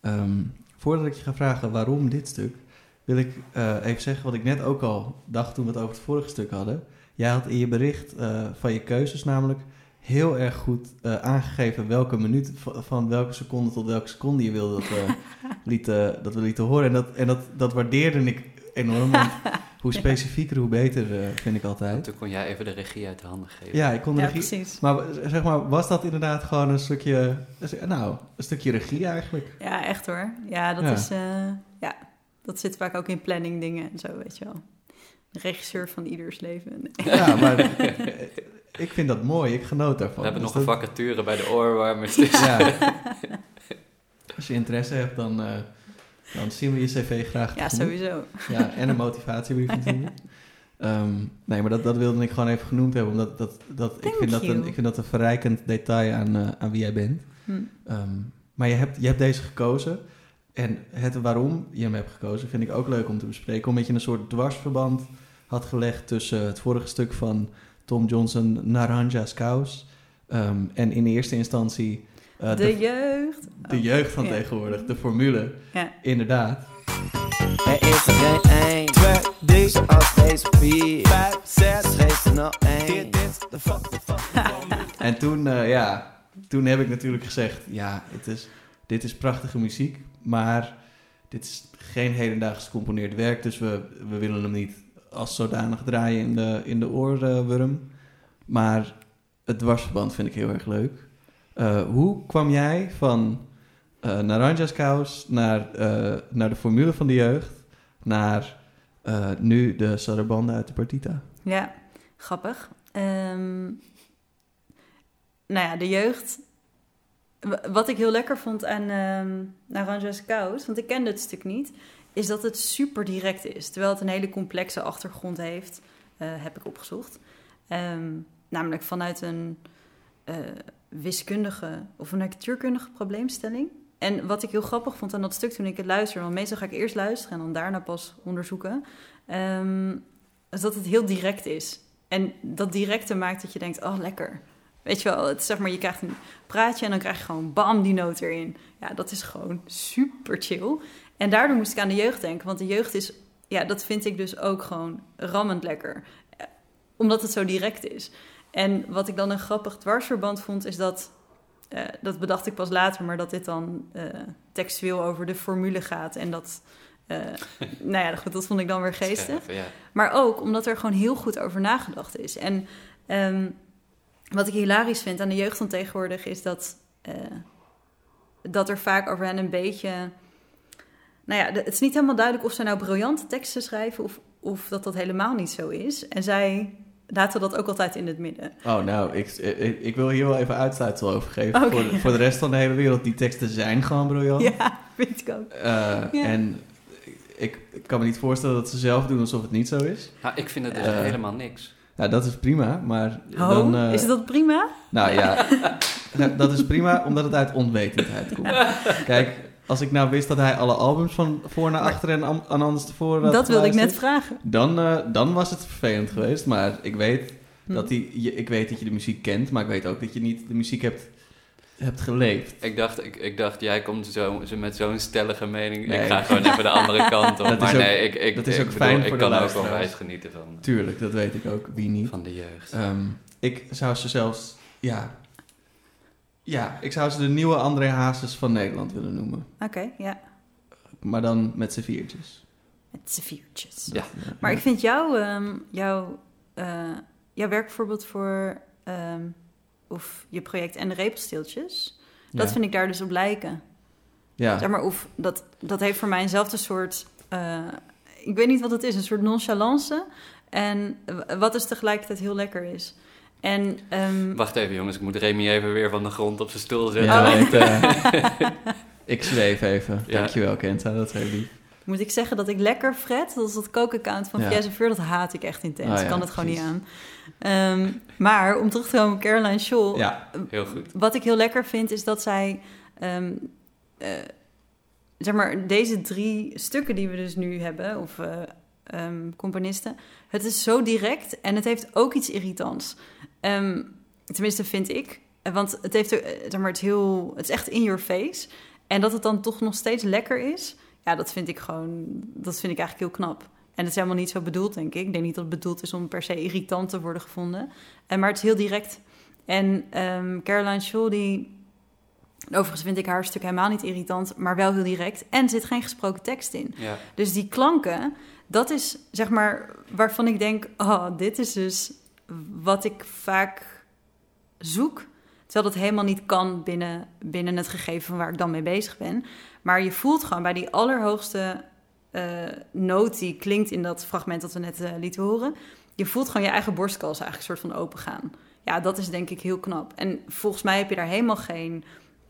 Ehm, voordat ik je ga vragen waarom dit stuk, wil ik eh, even zeggen wat ik net ook al dacht toen we het over het vorige stuk hadden. Jij had in je bericht eh, van je keuzes namelijk heel erg goed eh, aangegeven welke minuut, van, welke seconde tot welke seconde je wilde dat we, lieten, dat we lieten horen. En dat, en dat, dat waardeerde ik enorm. Want hoe specifieker, hoe beter, eh, vind ik altijd. Toen kon jij even de regie uit de handen geven. Ja, ik kon de Ja, regie... precies. Maar zeg maar, was dat inderdaad gewoon een stukje... Nou, een stukje regie eigenlijk? Ja, echt hoor. Ja, dat Ja. is... eh, ja, dat zit vaak ook in planning dingen en zo, weet je wel. De regisseur van ieders leven. Ja, maar ik vind dat mooi. Ik genoot daarvan. We hebben Dus nog een dat- vacature bij de oorwarmers. Dus Ja. Als je interesse hebt, dan, eh, dan zien we je cv graag Ja, sowieso. Ja, en een motivatiebrief natuurlijk. Ehm, nee, maar dat, dat wilde ik gewoon even genoemd hebben, omdat dat, dat, ik, vind dat een, ik vind dat een verrijkend detail aan, eh, aan wie jij bent. Hm. Ehm, maar je hebt, je hebt deze gekozen. En het waarom je hem hebt gekozen vind ik ook leuk om te bespreken. Omdat je een soort dwarsverband had gelegd tussen het vorige stuk van Tom Johnson, Naranja's Cows. Ehm, en in eerste instantie eh, de, de, jeugd. de Oh, jeugd van ja. tegenwoordig, de formule. Ja. Inderdaad. Er is er geen één, twee, drie, zoals deze vier, vijf, zes, geef er nog één. Dit is de fuck. En toen, eh, ja, toen heb ik natuurlijk gezegd, ja, het is, dit is prachtige muziek, maar dit is geen hedendaags gecomponeerd werk, dus we, we willen hem niet als zodanig draaien in de, in de oorwurm. Maar het dwarsverband vind ik heel erg leuk. Eh, hoe kwam jij van eh Naranja's Kous naar, eh, naar de formule van de jeugd, naar nu de Sarabande uit de Partita? Ja, grappig. Ehm, nou ja, de jeugd. Wat ik heel lekker vond aan ehm Naranja's Kous, want ik kende het stuk niet, is dat het super direct is. Terwijl het een hele complexe achtergrond heeft, heb ik opgezocht. Ehm, namelijk vanuit een wiskundige of een natuurkundige probleemstelling. En wat ik heel grappig vond aan dat stuk toen ik het luisterde, want meestal ga ik eerst luisteren en dan daarna pas onderzoeken, ehm, is dat het heel direct is. En dat directe maakt dat je denkt, oh lekker. Weet je wel, het, zeg maar, je krijgt een praatje en dan krijg je gewoon bam die noot erin. Ja, dat is gewoon super chill. En daardoor moest ik aan de jeugd denken, want de jeugd is, ja, dat vind ik dus ook gewoon rammend lekker. Eh, Omdat het zo direct is. En wat ik dan een grappig dwarsverband vond, is dat, eh, dat bedacht ik pas later, maar dat dit dan eh, textueel over de formule gaat. En dat, eh, nou ja, dat vond ik dan weer geestig. Ja. Maar ook omdat er gewoon heel goed over nagedacht is. En ehm, wat ik hilarisch vind aan de jeugd van tegenwoordig is dat, dat er vaak over hen een beetje. Nou ja, het is niet helemaal duidelijk of zij nou briljante teksten schrijven of, of dat dat helemaal niet zo is. En zij laten dat ook altijd in het midden. Oh, nou, ik, ik, ik wil hier wel even uitsluitsel over geven. Voor, de, voor de rest van de hele wereld, die teksten zijn gewoon briljant. Ja, vind ik ook. Eh, Ja. En ik, ik kan me niet voorstellen dat ze zelf doen alsof het niet zo is. Nou, ik vind het dus Eh. helemaal niks. Nou, dat is prima, maar Oh, dan... eh, is dat prima? Nou ja, nou, dat is prima omdat het uit onwetendheid komt. Kijk, als ik nou wist dat hij alle albums van voor naar achter en aan anders tevoren had Dat wilde ik net vragen. Dan, eh, dan was het vervelend geweest, maar ik weet Hm. dat, die, je, ik weet dat je de muziek kent, maar ik weet ook dat je niet de muziek hebt, hebt geleefd. Ik dacht, ik, ik dacht jij komt zo, zo met zo'n stellige mening. Nee. Ik ga gewoon even de andere kant op. Dat is maar ook- nee, ik, ik, dat is ik ook bedoel, fijn ik voor de kan ook luisteraars. onwijs genieten van, Tuurlijk, dat weet ik ook, wie niet. van de jeugd. Ehm, ik zou ze zelfs, ja, ja, ik zou ze de nieuwe André Hazes van Nederland willen noemen. Oké, ja. Maar dan met z'n viertjes. Met z'n viertjes. Ja. Maar ik vind jouw, ehm, jouw, eh, jouw werk bijvoorbeeld voor ehm, of je project en de repelsteeltjes, dat Ja. vind ik daar dus op lijken. Ja. Zeg maar, of dat, dat heeft voor mij eenzelfde soort, eh, ik weet niet wat het is, een soort nonchalance. En wat dus tegelijkertijd heel lekker is. En ehm, Wacht even jongens, ik moet Remy even weer van de grond op zijn stoel zetten. Ja, Oh. ik, eh, ik zweef even. Ja. Dankjewel, Kenta. Dat heel lief. moet ik zeggen dat ik lekker fret, dat is dat kookaccount van Ja. Fies Veur, dat haat ik echt intens. Oh ja, ik kan het gewoon niet aan. Ehm, maar om terug te komen op Caroline Shaw, Ja, Heel goed. Wat ik heel lekker vind is dat zij, ehm, eh, zeg maar, deze drie stukken die we dus nu hebben, of eh, ehm, componisten. Het is zo direct en het heeft ook iets irritants. Ehm, tenminste, vind ik. Eh, Want het, heeft, eh, zeg maar, het, heel, het is echt in your face. En dat het dan toch nog steeds lekker is, ja, dat vind ik gewoon, dat vind ik eigenlijk heel knap. En het is helemaal niet zo bedoeld, denk ik. Ik denk niet dat het bedoeld is om per se irritant te worden gevonden. En, maar het is heel direct. En ehm, Caroline Shaw, die... Overigens vind ik haar stuk helemaal niet irritant, maar wel heel direct. En er zit geen gesproken tekst in. Ja. Dus die klanken, dat is zeg maar waarvan ik denk: oh, dit is dus wat ik vaak zoek. Terwijl dat helemaal niet kan binnen, binnen het gegeven van waar ik dan mee bezig ben. Maar je voelt gewoon bij die allerhoogste eh, noot die klinkt in dat fragment dat we net eh, lieten horen. Je voelt gewoon je eigen borstkas eigenlijk een soort van open gaan. Ja, dat is denk ik heel knap. En volgens mij heb je daar helemaal geen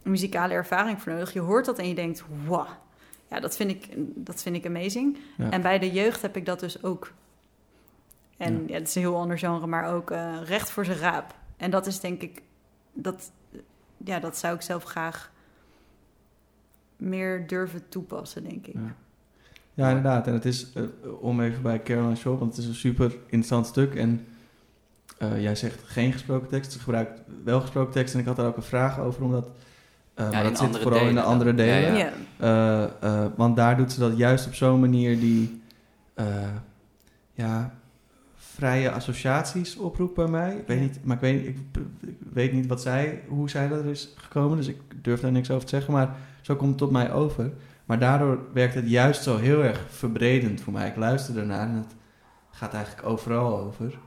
muzikale ervaring voor nodig. Je hoort dat en je denkt: wow. Ja, dat vind ik, dat vind ik amazing. Ja. En bij de jeugd heb ik dat dus ook. En Ja. ja. het is een heel ander genre, maar ook eh, recht voor zijn raap. En dat is denk ik, dat, ja, dat zou ik zelf graag meer durven toepassen, denk ik. Ja. Ja, inderdaad. En het is, eh, om even bij Caroline Shaw, want het is een super interessant stuk. En eh, jij zegt geen gesproken tekst, ze gebruikt wel gesproken tekst. En ik had daar ook een vraag over, omdat... eh, maar in dat zit andere vooral in de delen andere dan. Ja, delen. ja. Ja, Eh, eh, want daar doet ze dat juist op zo'n manier die eh, ja, vrije associaties oproept bij mij. Ik weet Ja. niet, maar ik weet, ik, ik weet niet wat zij, hoe zij dat er is gekomen, dus ik durf daar niks over te zeggen. Maar zo komt het op mij over. Maar daardoor werkt het juist zo heel erg verbredend voor mij. Ik luister ernaar en het gaat eigenlijk overal over.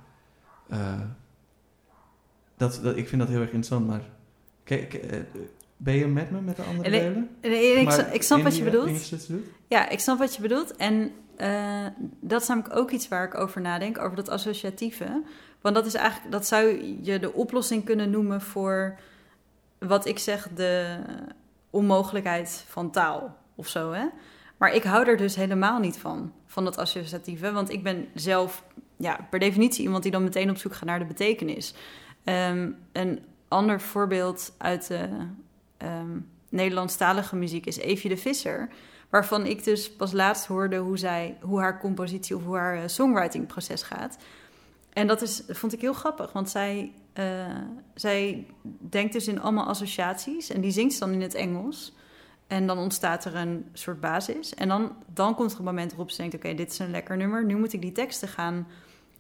Eh, dat, dat, ik vind dat heel erg interessant, maar kijk, ben je met me met de andere ik- delen? Nee, ik, Maar snap- ik snap in wat je bedoelt. Ja, ik snap wat je bedoelt. En eh, dat is namelijk ook iets waar ik over nadenk, over dat associatieve. Want dat is eigenlijk, dat zou je de oplossing kunnen noemen voor wat ik zeg, de onmogelijkheid van taal of zo. Hè? Maar ik hou er dus helemaal niet van, van dat associatieve. Want ik ben zelf ja, per definitie iemand die dan meteen op zoek gaat naar de betekenis. Ehm, een ander voorbeeld uit de ehm, Nederlandstalige muziek is Evie de Visser. Waarvan ik dus pas laatst hoorde hoe, zij, hoe haar compositie of hoe haar eh, songwritingproces gaat. En dat is, vond ik heel grappig, want zij, eh, zij denkt dus in allemaal associaties. En die zingt ze dan in het Engels. En dan ontstaat er een soort basis. En dan, dan komt er een moment waarop ze denkt: oké, dit is een lekker nummer. Nu moet ik die teksten gaan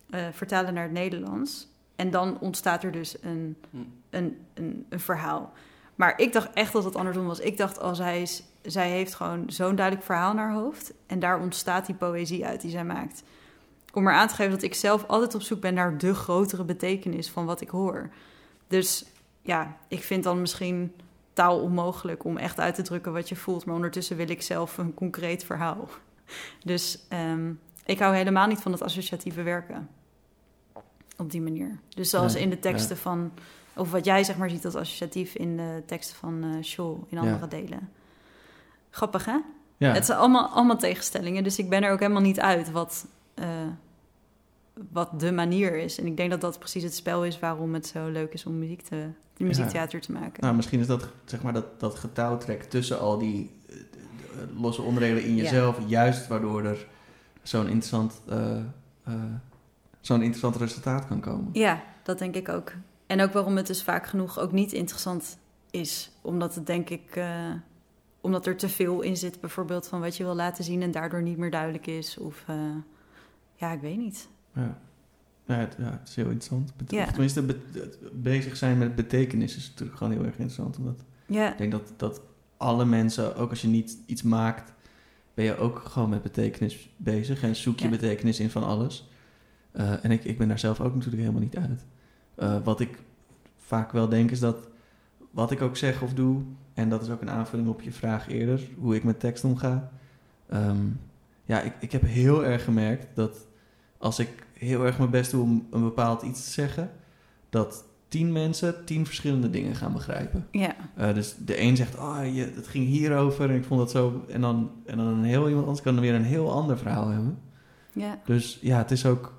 eh, vertalen naar het Nederlands. En dan ontstaat er dus een, Hm. een, een, een verhaal. Maar ik dacht echt dat het andersom was. Ik dacht, als zij, is, zij heeft gewoon zo'n duidelijk verhaal naar haar hoofd. En daar ontstaat die poëzie uit die zij maakt. Om er aan te geven dat ik zelf altijd op zoek ben naar de grotere betekenis van wat ik hoor. Dus ja, ik vind dan misschien taal onmogelijk om echt uit te drukken wat je voelt. Maar ondertussen wil ik zelf een concreet verhaal. Dus ehm, ik hou helemaal niet van het associatieve werken. Op die manier. Dus zoals in de teksten van... Of wat jij zeg maar ziet als associatief in de teksten van Shaw in andere Ja. delen. Grappig hè? Ja, Het zijn allemaal, allemaal tegenstellingen. Dus ik ben er ook helemaal niet uit wat, eh, wat de manier is. En ik denk dat dat precies het spel is waarom het zo leuk is om muziek te, muziektheater te maken. nou, misschien is dat, zeg maar, dat, dat getouwtrek tussen al die eh, losse onderdelen in Ja. jezelf, juist waardoor er zo'n interessant, zo'n interessant resultaat kan komen. Ja, dat denk ik ook. En ook waarom het dus vaak genoeg ook niet interessant is. Omdat het denk ik... eh, omdat er te veel in zit, bijvoorbeeld van wat je wil laten zien... en daardoor niet meer duidelijk is. Of eh, ja, ik weet niet. Ja. Ja, het, ja, het is heel interessant. Bet- Ja. of Tenminste, bezig zijn met betekenis is natuurlijk gewoon heel erg interessant. Omdat Ja, ik denk dat, dat alle mensen, ook als je niet iets maakt, ben je ook gewoon met betekenis bezig. En zoek je Ja. betekenis in van alles. Eh, en ik, ik ben daar zelf ook natuurlijk helemaal niet uit. Eh, wat ik vaak wel denk is dat wat ik ook zeg of doe, en dat is ook een aanvulling op je vraag eerder, hoe ik met tekst omga. Ehm, ja, ik, ik heb heel erg gemerkt dat als ik heel erg mijn best doe om een bepaald iets te zeggen, dat tien mensen tien verschillende dingen gaan begrijpen. ja, Uh, dus de een zegt, oh, je, het ging hierover en ik vond dat zo. En dan, en dan een heel iemand anders kan dan weer een heel ander verhaal hebben. ja, Dus ja, het is ook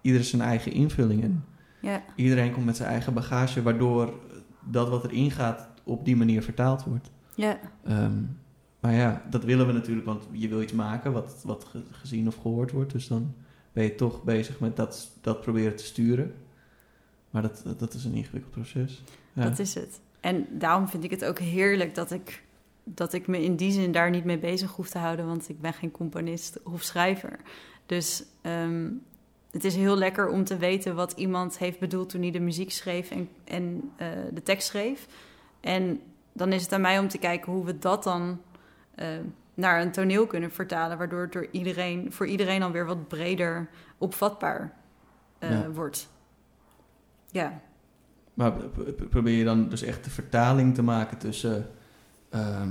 ieder zijn eigen invulling. En ja. iedereen komt met zijn eigen bagage, waardoor dat wat erin gaat op die manier vertaald wordt. ja. Ehm, maar ja, dat willen we natuurlijk, want je wil iets maken wat, wat ge- gezien of gehoord wordt. Dus dan ben je toch bezig met dat, dat proberen te sturen. Maar dat, dat, dat is een ingewikkeld proces. Ja. Dat is het. En daarom vind ik het ook heerlijk dat ik, dat ik me in die zin daar niet mee bezig hoef te houden, want ik ben geen componist of schrijver. Dus ehm, het is heel lekker om te weten wat iemand heeft bedoeld toen hij de muziek schreef en, en eh, de tekst schreef. En dan is het aan mij om te kijken hoe we dat dan eh, naar een toneel kunnen vertalen, waardoor het door iedereen, voor iedereen dan weer wat breder opvatbaar eh, Ja. wordt. Ja. Maar probeer je dan dus echt de vertaling te maken tussen, eh,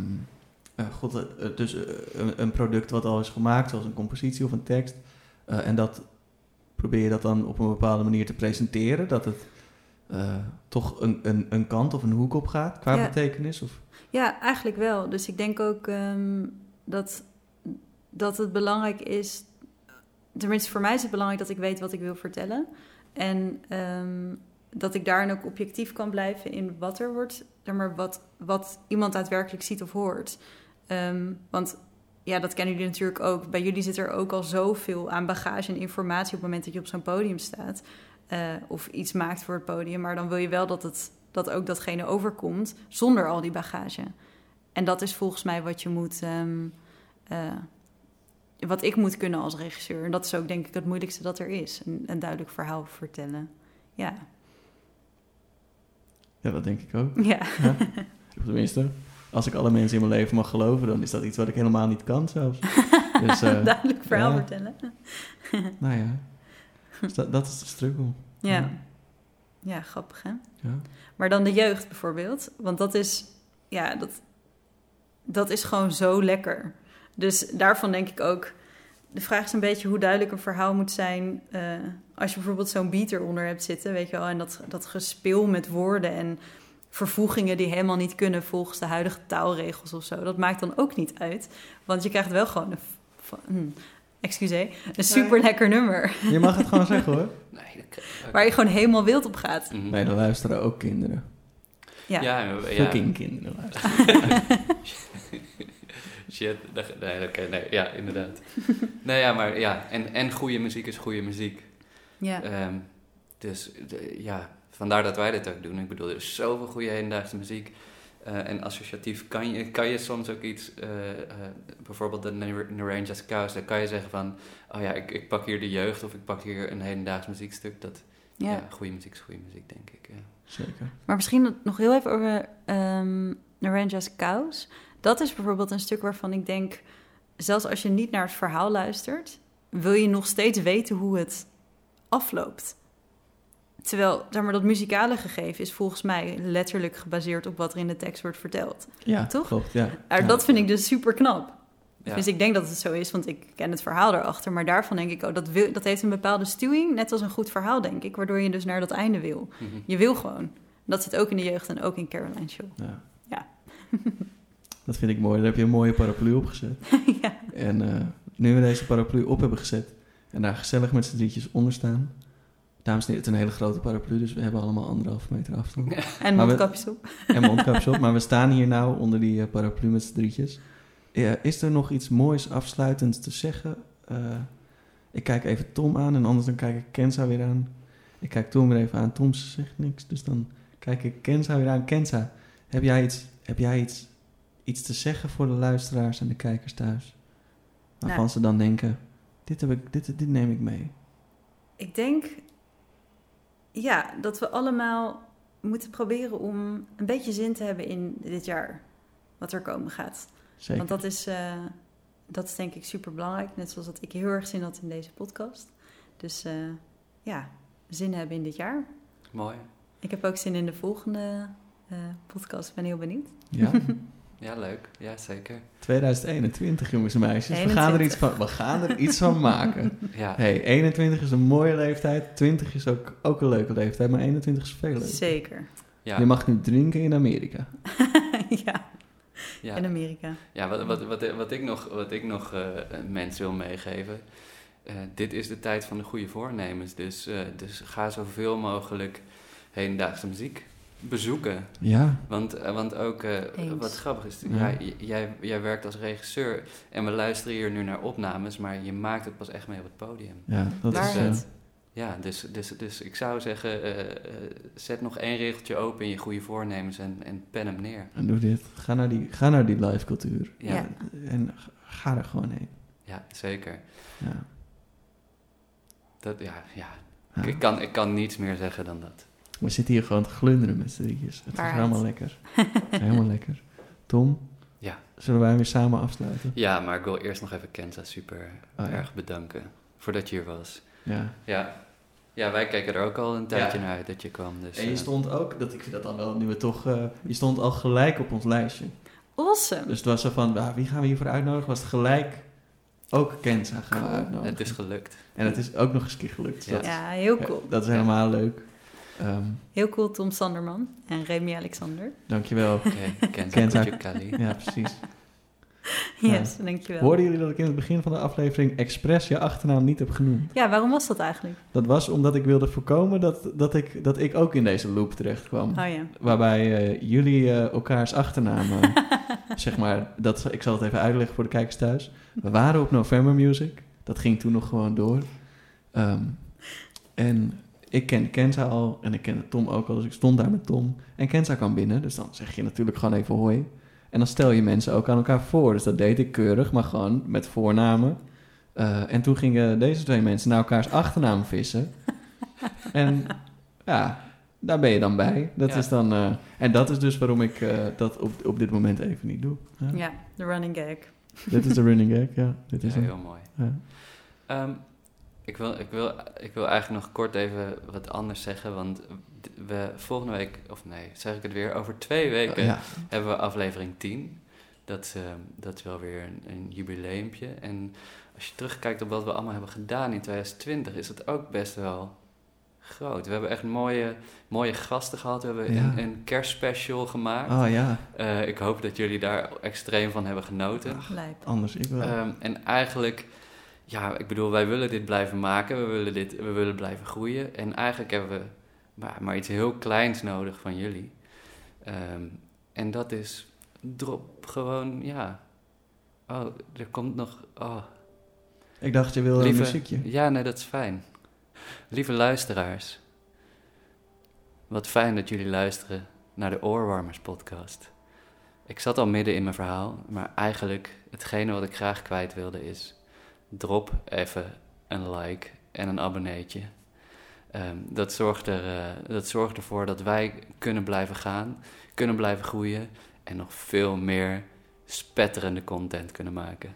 God, eh, een, een product wat al is gemaakt, zoals een compositie of een tekst, en dat probeer je dat dan op een bepaalde manier te presenteren, dat het eh, toch een, een, een kant of een hoek op gaat qua Ja. betekenis? Of, Ja, eigenlijk wel. Dus ik denk ook ehm, dat, dat het belangrijk is. Tenminste, voor mij is het belangrijk dat ik weet wat ik wil vertellen. En ehm, dat ik daarin ook objectief kan blijven in wat er wordt, zeg maar wat, wat iemand daadwerkelijk ziet of hoort. Ehm, want ja, dat kennen jullie natuurlijk ook. Bij jullie zit er ook al zoveel aan bagage en informatie op het moment dat je op zo'n podium staat. eh, of iets maakt voor het podium. Maar dan wil je wel dat, het, dat ook datgene overkomt zonder al die bagage. En dat is volgens mij wat je moet. ehm, eh, wat ik moet kunnen als regisseur. En dat is ook denk ik het moeilijkste dat er is. Een, een duidelijk verhaal vertellen. Ja. ja, dat denk ik ook. Ja. Ja. Tenminste, als ik alle mensen in mijn leven mag geloven, dan is dat iets wat ik helemaal niet kan zelfs. Dus, eh, duidelijk verhaal ja. vertellen. nou ja, Dus dat, dat is de struggle. Ja. Ja, grappig hè? Ja. Maar dan de jeugd bijvoorbeeld. Want dat is, ja, dat, dat is gewoon zo lekker. Dus daarvan denk ik ook... De vraag is een beetje hoe duidelijk een verhaal moet zijn... eh, als je bijvoorbeeld zo'n beat eronder hebt zitten, weet je wel... en dat, dat gespeel met woorden en vervoegingen die helemaal niet kunnen... volgens de huidige taalregels of zo. Dat maakt dan ook niet uit. Want je krijgt wel gewoon een... f- hm, excuseer, een super lekker nummer... Je mag het gewoon zeggen hoor. Nee, dat waar je gewoon helemaal wild op gaat. Mhm. Nee, er luisteren ook kinderen. Ja. Ja, ja. Fucking kinderen luisteren. Shit, dat- nee, oké, nee, ja, inderdaad. nee, ja, maar ja, en, en goede muziek is goede muziek. Ja. Ehm, dus de- ja, vandaar dat wij dit ook doen. Ik bedoel, er is zoveel goede hedendaagse muziek. Eh, en associatief kan je, kan je soms ook iets, eh, eh, bijvoorbeeld de Nar- Naranja's Cows, dan kan je zeggen van, oh ja, ik, ik pak hier de jeugd of ik pak hier een hedendaags muziekstuk. Dat, ja. ja. goede muziek is goede muziek, denk ik. Ja. Zeker. Maar misschien nog heel even over ehm Naranja's. Dat is bijvoorbeeld een stuk waarvan ik denk... zelfs als je niet naar het verhaal luistert... wil je nog steeds weten hoe het afloopt. Terwijl, zeg maar, dat muzikale gegeven is volgens mij letterlijk gebaseerd op wat er in de tekst wordt verteld. Ja, Toch? klopt. Ja. Maar dat vind ik dus super knap. Ja. Dus ik denk dat het zo is, want ik ken het verhaal erachter. Maar daarvan denk ik, oh, dat, wil, dat heeft een bepaalde stuwing, net als een goed verhaal, denk ik. Waardoor je dus naar dat einde wil. Mhm. Je wil gewoon. Dat zit ook in de jeugd en ook in Caroline Show. Ja. Ja. dat vind ik mooi. Daar heb je een mooie paraplu op gezet. ja. En eh, nu we deze paraplu op hebben gezet en daar gezellig met z'n drietjes onder staan. Dames en heren, het is een hele grote paraplu, dus we hebben allemaal anderhalve meter afstand. En mondkapjes op. en mondkapjes op. Maar we staan hier nou onder die eh, paraplu met z'n drietjes. Is er nog iets moois afsluitends te zeggen? Eh, ik kijk even Tom aan en anders dan kijk ik Kenza weer aan. Ik kijk Tom weer even aan. Tom zegt niks, dus dan kijk ik Kenza weer aan. Kenza, heb jij iets, heb jij iets, iets te zeggen voor de luisteraars en de kijkers thuis? Waarvan Nou. ze dan denken, dit, heb ik, dit, dit neem ik mee. Ik denk, ja, dat we allemaal moeten proberen om een beetje zin te hebben in dit jaar. Wat er komen gaat. Zeker. Want dat is, eh, dat is denk ik super belangrijk. Net zoals dat ik heel erg zin had in deze podcast. Dus eh, ja, zin hebben in dit jaar. Mooi. Ik heb ook zin in de volgende eh, podcast. Ik ben heel benieuwd. Ja, Ja, leuk. Ja, zeker. 2021 jongens en meisjes. We gaan, er iets van, we gaan er iets van maken. Ja, Hey, 21 is een mooie leeftijd. 20 is ook, ook een leuke leeftijd. Maar 21 is veel leuker. Zeker. ja, Je mag nu drinken in Amerika. ja, ja. in Amerika. Ja, wat, wat, wat, wat ik nog, wat ik nog eh, mensen wil meegeven. eh, dit is de tijd van de goede voornemens. Dus, eh, dus ga zoveel mogelijk hedendaagse muziek bezoeken. Ja, Want, eh, want ook, eh, wat grappig is, Ja. jij, jij werkt als regisseur en we luisteren hier nu naar opnames, maar je maakt het pas echt mee op het podium. ja dat is... eh, het? Ja, dus, dus, dus ik zou zeggen, zet nog één regeltje open in je goede voornemens en, en pen hem neer. en doe dit. Ga naar die, ga naar die live cultuur. Ja, Ja. En ga er gewoon heen. ja zeker. Ja. Dat, ja, ja. Ja. Ik, kan, ik kan niets meer zeggen dan dat. We zitten hier gewoon te glunderen met z'n drietjes. Het is helemaal lekker. helemaal lekker. Tom? Ja. Zullen wij weer samen afsluiten? Ja, maar ik wil eerst nog even Kenza super Oh, ja. erg bedanken voordat je hier was. Ja. Ja. ja, wij keken er ook al een tijdje Ja. naar uit dat je kwam. Dus, En je eh, stond ook, dat, ik vind dat dan wel, nu we toch, eh, je stond al gelijk op ons lijstje. Awesome. Dus het was zo van, ah, wie gaan we hiervoor uitnodigen? Was het gelijk ook Kenza gaan we uitnodigen. het is gelukt. En het is ook nog eens een keer gelukt. Dus Ja. Dat, Ja, heel cool. dat is helemaal leuk. Ehm, Heel cool Tom Sanderman en Remy Alexander. dankjewel. Oké, Kenza Kenza. Kuchukali. Ja, precies. Ja. Yes, dankjewel. Hoorden jullie dat ik in het begin van de aflevering expres je achternaam niet heb genoemd? Ja, waarom was dat eigenlijk? Dat was omdat ik wilde voorkomen dat, dat, ik, dat ik ook in deze loop terecht kwam. Oh ja. Waarbij eh, jullie eh, elkaars achternamen, zeg maar, dat, ik zal het even uitleggen voor de kijkers thuis. We waren op November Music, dat ging toen nog gewoon door. Ehm, en ik ken Kenza al en ik kende Tom ook al, dus ik stond daar met Tom. En Kenza kwam binnen, dus dan zeg je natuurlijk gewoon even hoi. En dan stel je mensen ook aan elkaar voor, dus dat deed ik keurig, maar gewoon met voornamen. Eh, en toen gingen deze twee mensen naar elkaars achternaam vissen. en ja, daar ben je dan bij. Dat Ja. is dan, eh, en dat is dus waarom ik eh, dat op, op dit moment even niet doe. Ja. Ja, de running gag. Dit is de running gag, ja. Dit is Ja, heel mooi. Ja. Ik, wil, ik, wil, ik wil eigenlijk nog kort even wat anders zeggen, want we volgende week, of nee, zeg ik het weer, over twee weken Ja. hebben we aflevering 10. Dat, is, ehm, dat is wel weer een, een jubileumpje. En als je terugkijkt op wat we allemaal hebben gedaan in 2020, is het ook best wel groot. We hebben echt mooie, mooie gasten gehad. We hebben Ja. een, een kerstspecial gemaakt. Oh ja, Eh, ik hoop dat jullie daar extreem van hebben genoten. Lijp. anders ik wel. Ehm, en eigenlijk, ja, ik bedoel, wij willen dit blijven maken, we willen, dit, we willen blijven groeien. En eigenlijk hebben we maar, maar iets heel kleins nodig van jullie. Ehm, en dat is, drop gewoon, ja. Oh, er komt nog, oh. ik dacht, je wilde een muziekje. Ja, nee, dat is fijn. Lieve luisteraars, wat fijn dat jullie luisteren naar de Oorwarmers podcast. Ik zat al midden in mijn verhaal, maar eigenlijk hetgene wat ik graag kwijt wilde is... drop even een like en een abonneetje. Ehm, dat, zorgt er, eh, dat zorgt ervoor dat wij kunnen blijven gaan, kunnen blijven groeien... en nog veel meer spetterende content kunnen maken.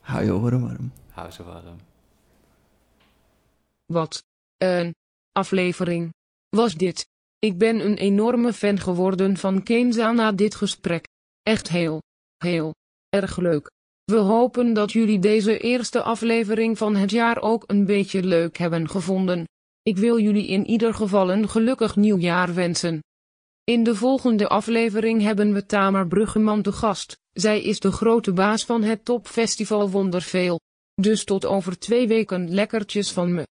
Hou je oren warm. Hou ze warm. Wat een aflevering was dit. Ik ben een enorme fan geworden van Kenza na dit gesprek. Echt heel, heel erg leuk. We hopen dat jullie deze eerste aflevering van het jaar ook een beetje leuk hebben gevonden. Ik wil jullie in ieder geval een gelukkig nieuwjaar wensen. In de volgende aflevering hebben we Tamer Bruggeman te gast. Zij is de grote baas van het topfestival Wonderveel. Dus tot over twee weken lekkertjes van me.